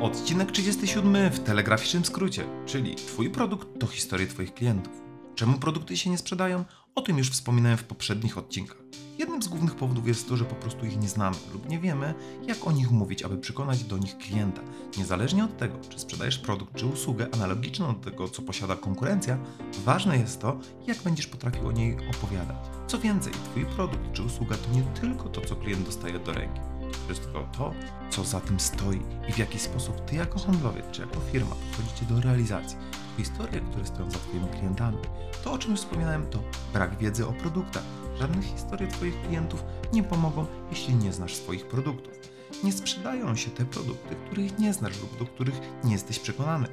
Odcinek 37 w telegraficznym skrócie, czyli Twój produkt to historie Twoich klientów. Czemu produkty się nie sprzedają? O tym już wspominałem w poprzednich odcinkach. Jednym z głównych powodów jest to, że po prostu ich nie znamy lub nie wiemy, jak o nich mówić, aby przekonać do nich klienta. Niezależnie od tego, czy sprzedajesz produkt czy usługę analogiczną do tego, co posiada konkurencja, ważne jest to, jak będziesz potrafił o niej opowiadać. Co więcej, Twój produkt czy usługa to nie tylko to, co klient dostaje do ręki. Tylko to, co za tym stoi i w jaki sposób Ty jako handlowiec czy jako firma podchodzicie do realizacji. Historie, które stoją za Twoimi klientami. To, o czym już wspominałem, to brak wiedzy o produktach. Żadne historie Twoich klientów nie pomogą, jeśli nie znasz swoich produktów. Nie sprzedają się te produkty, których nie znasz lub do których nie jesteś przekonany.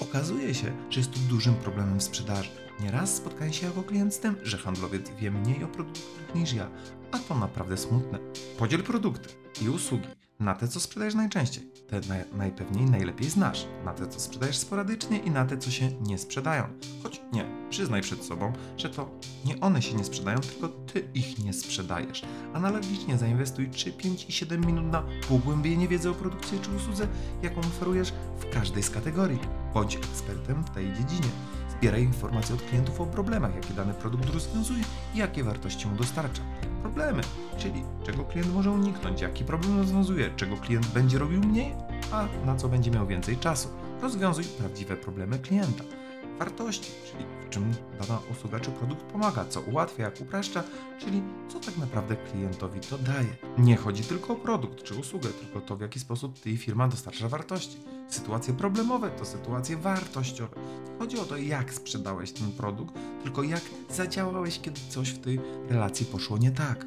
Okazuje się, że jest to dużym problemem sprzedaży. Nieraz spotkałem się jako klient z tym, że handlowiec wie mniej o produktach niż ja, a to naprawdę smutne. Podziel produkty i usługi na te, co sprzedajesz najczęściej, te naj, najpewniej najlepiej znasz, na te, co sprzedajesz sporadycznie i na te, co się nie sprzedają. Choć nie, przyznaj przed sobą, że to nie one się nie sprzedają, tylko ty ich nie sprzedajesz. Analogicznie zainwestuj 3, 5 i 7 minut na pogłębienie wiedzy o produkcie czy usłudze, jaką oferujesz w każdej z kategorii. Bądź ekspertem w tej dziedzinie. Zbieraj informacje od klientów o problemach, jakie dany produkt rozwiązuje i jakie wartości mu dostarcza. Problemy, czyli czego klient może uniknąć, jaki problem rozwiązuje, czego klient będzie robił mniej, a na co będzie miał więcej czasu. Rozwiązuj prawdziwe problemy klienta. Wartości, czyli w czym dana usługa czy produkt pomaga, co ułatwia, jak upraszcza, czyli co tak naprawdę klientowi to daje. Nie chodzi tylko o produkt czy usługę, tylko to w jaki sposób ty i firma dostarcza wartości. Sytuacje problemowe to sytuacje wartościowe. Nie chodzi o to, jak sprzedałeś ten produkt, tylko jak zadziałałeś, kiedy coś w tej relacji poszło nie tak.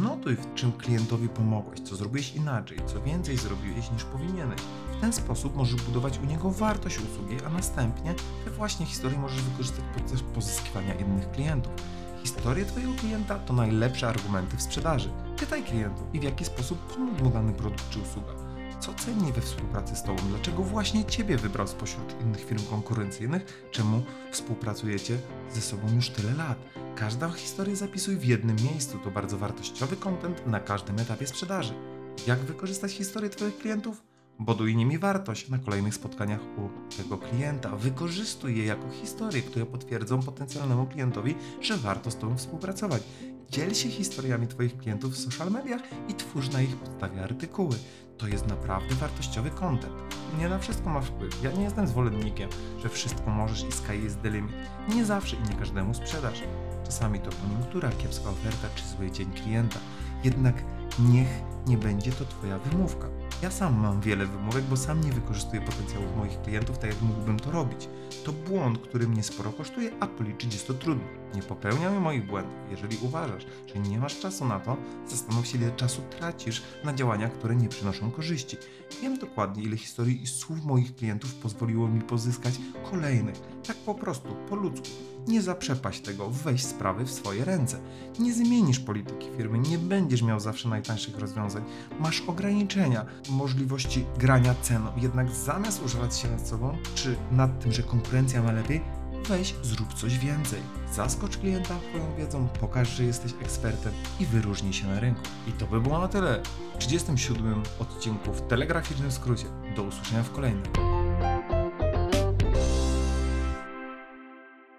Notuj, w czym klientowi pomogłeś, co zrobiłeś inaczej, co więcej zrobiłeś niż powinieneś. W ten sposób możesz budować u niego wartość usługi, a następnie te właśnie historie możesz wykorzystać podczas pozyskiwania innych klientów. Historie Twojego klienta to najlepsze argumenty w sprzedaży. Pytaj klientów i w jaki sposób pomógł mu dany produkt czy usługa. Co ceni we współpracy z Tobą? Dlaczego właśnie Ciebie wybrał spośród innych firm konkurencyjnych? Czemu współpracujecie ze sobą już tyle lat? Każdą historię zapisuj w jednym miejscu. To bardzo wartościowy content na każdym etapie sprzedaży. Jak wykorzystać historię Twoich klientów? Buduj nimi wartość na kolejnych spotkaniach u tego klienta. Wykorzystuj je jako historie, które potwierdzą potencjalnemu klientowi, że warto z Tobą współpracować. Dziel się historiami Twoich klientów w social mediach i twórz na ich podstawie artykuły. To jest naprawdę wartościowy content. Nie na wszystko masz wpływ. Ja nie jestem zwolennikiem, że wszystko możesz i sky is the limit. Nie zawsze i nie każdemu sprzedasz. Czasami to koniunktura, kiepska oferta czy zły dzień klienta. Jednak niech nie będzie to Twoja wymówka. Ja sam mam wiele wymówek, bo sam nie wykorzystuję potencjałów moich klientów tak, jak mógłbym to robić. To błąd, który mnie sporo kosztuje, a policzyć jest to trudno. Nie popełniaj moich błędów. Jeżeli uważasz, że nie masz czasu na to, zastanów się, ile czasu tracisz na działania, które nie przynoszą korzyści. Wiem dokładnie, ile historii i słów moich klientów pozwoliło mi pozyskać kolejnych. Tak po prostu, po ludzku. Nie zaprzepaść tego, weź sprawy w swoje ręce. Nie zmienisz polityki firmy, nie będziesz miał zawsze najtańszych rozwiązań. Masz ograniczenia, możliwości grania ceną. Jednak zamiast użalać się nad sobą, czy nad tym, że konkurencja ma lepiej, weź zrób coś więcej. Zaskocz klienta twoją wiedzą, pokaż, że jesteś ekspertem i wyróżnij się na rynku. I to by było na tyle w 37 odcinku w telegraficznym skrócie. Do usłyszenia w kolejnym.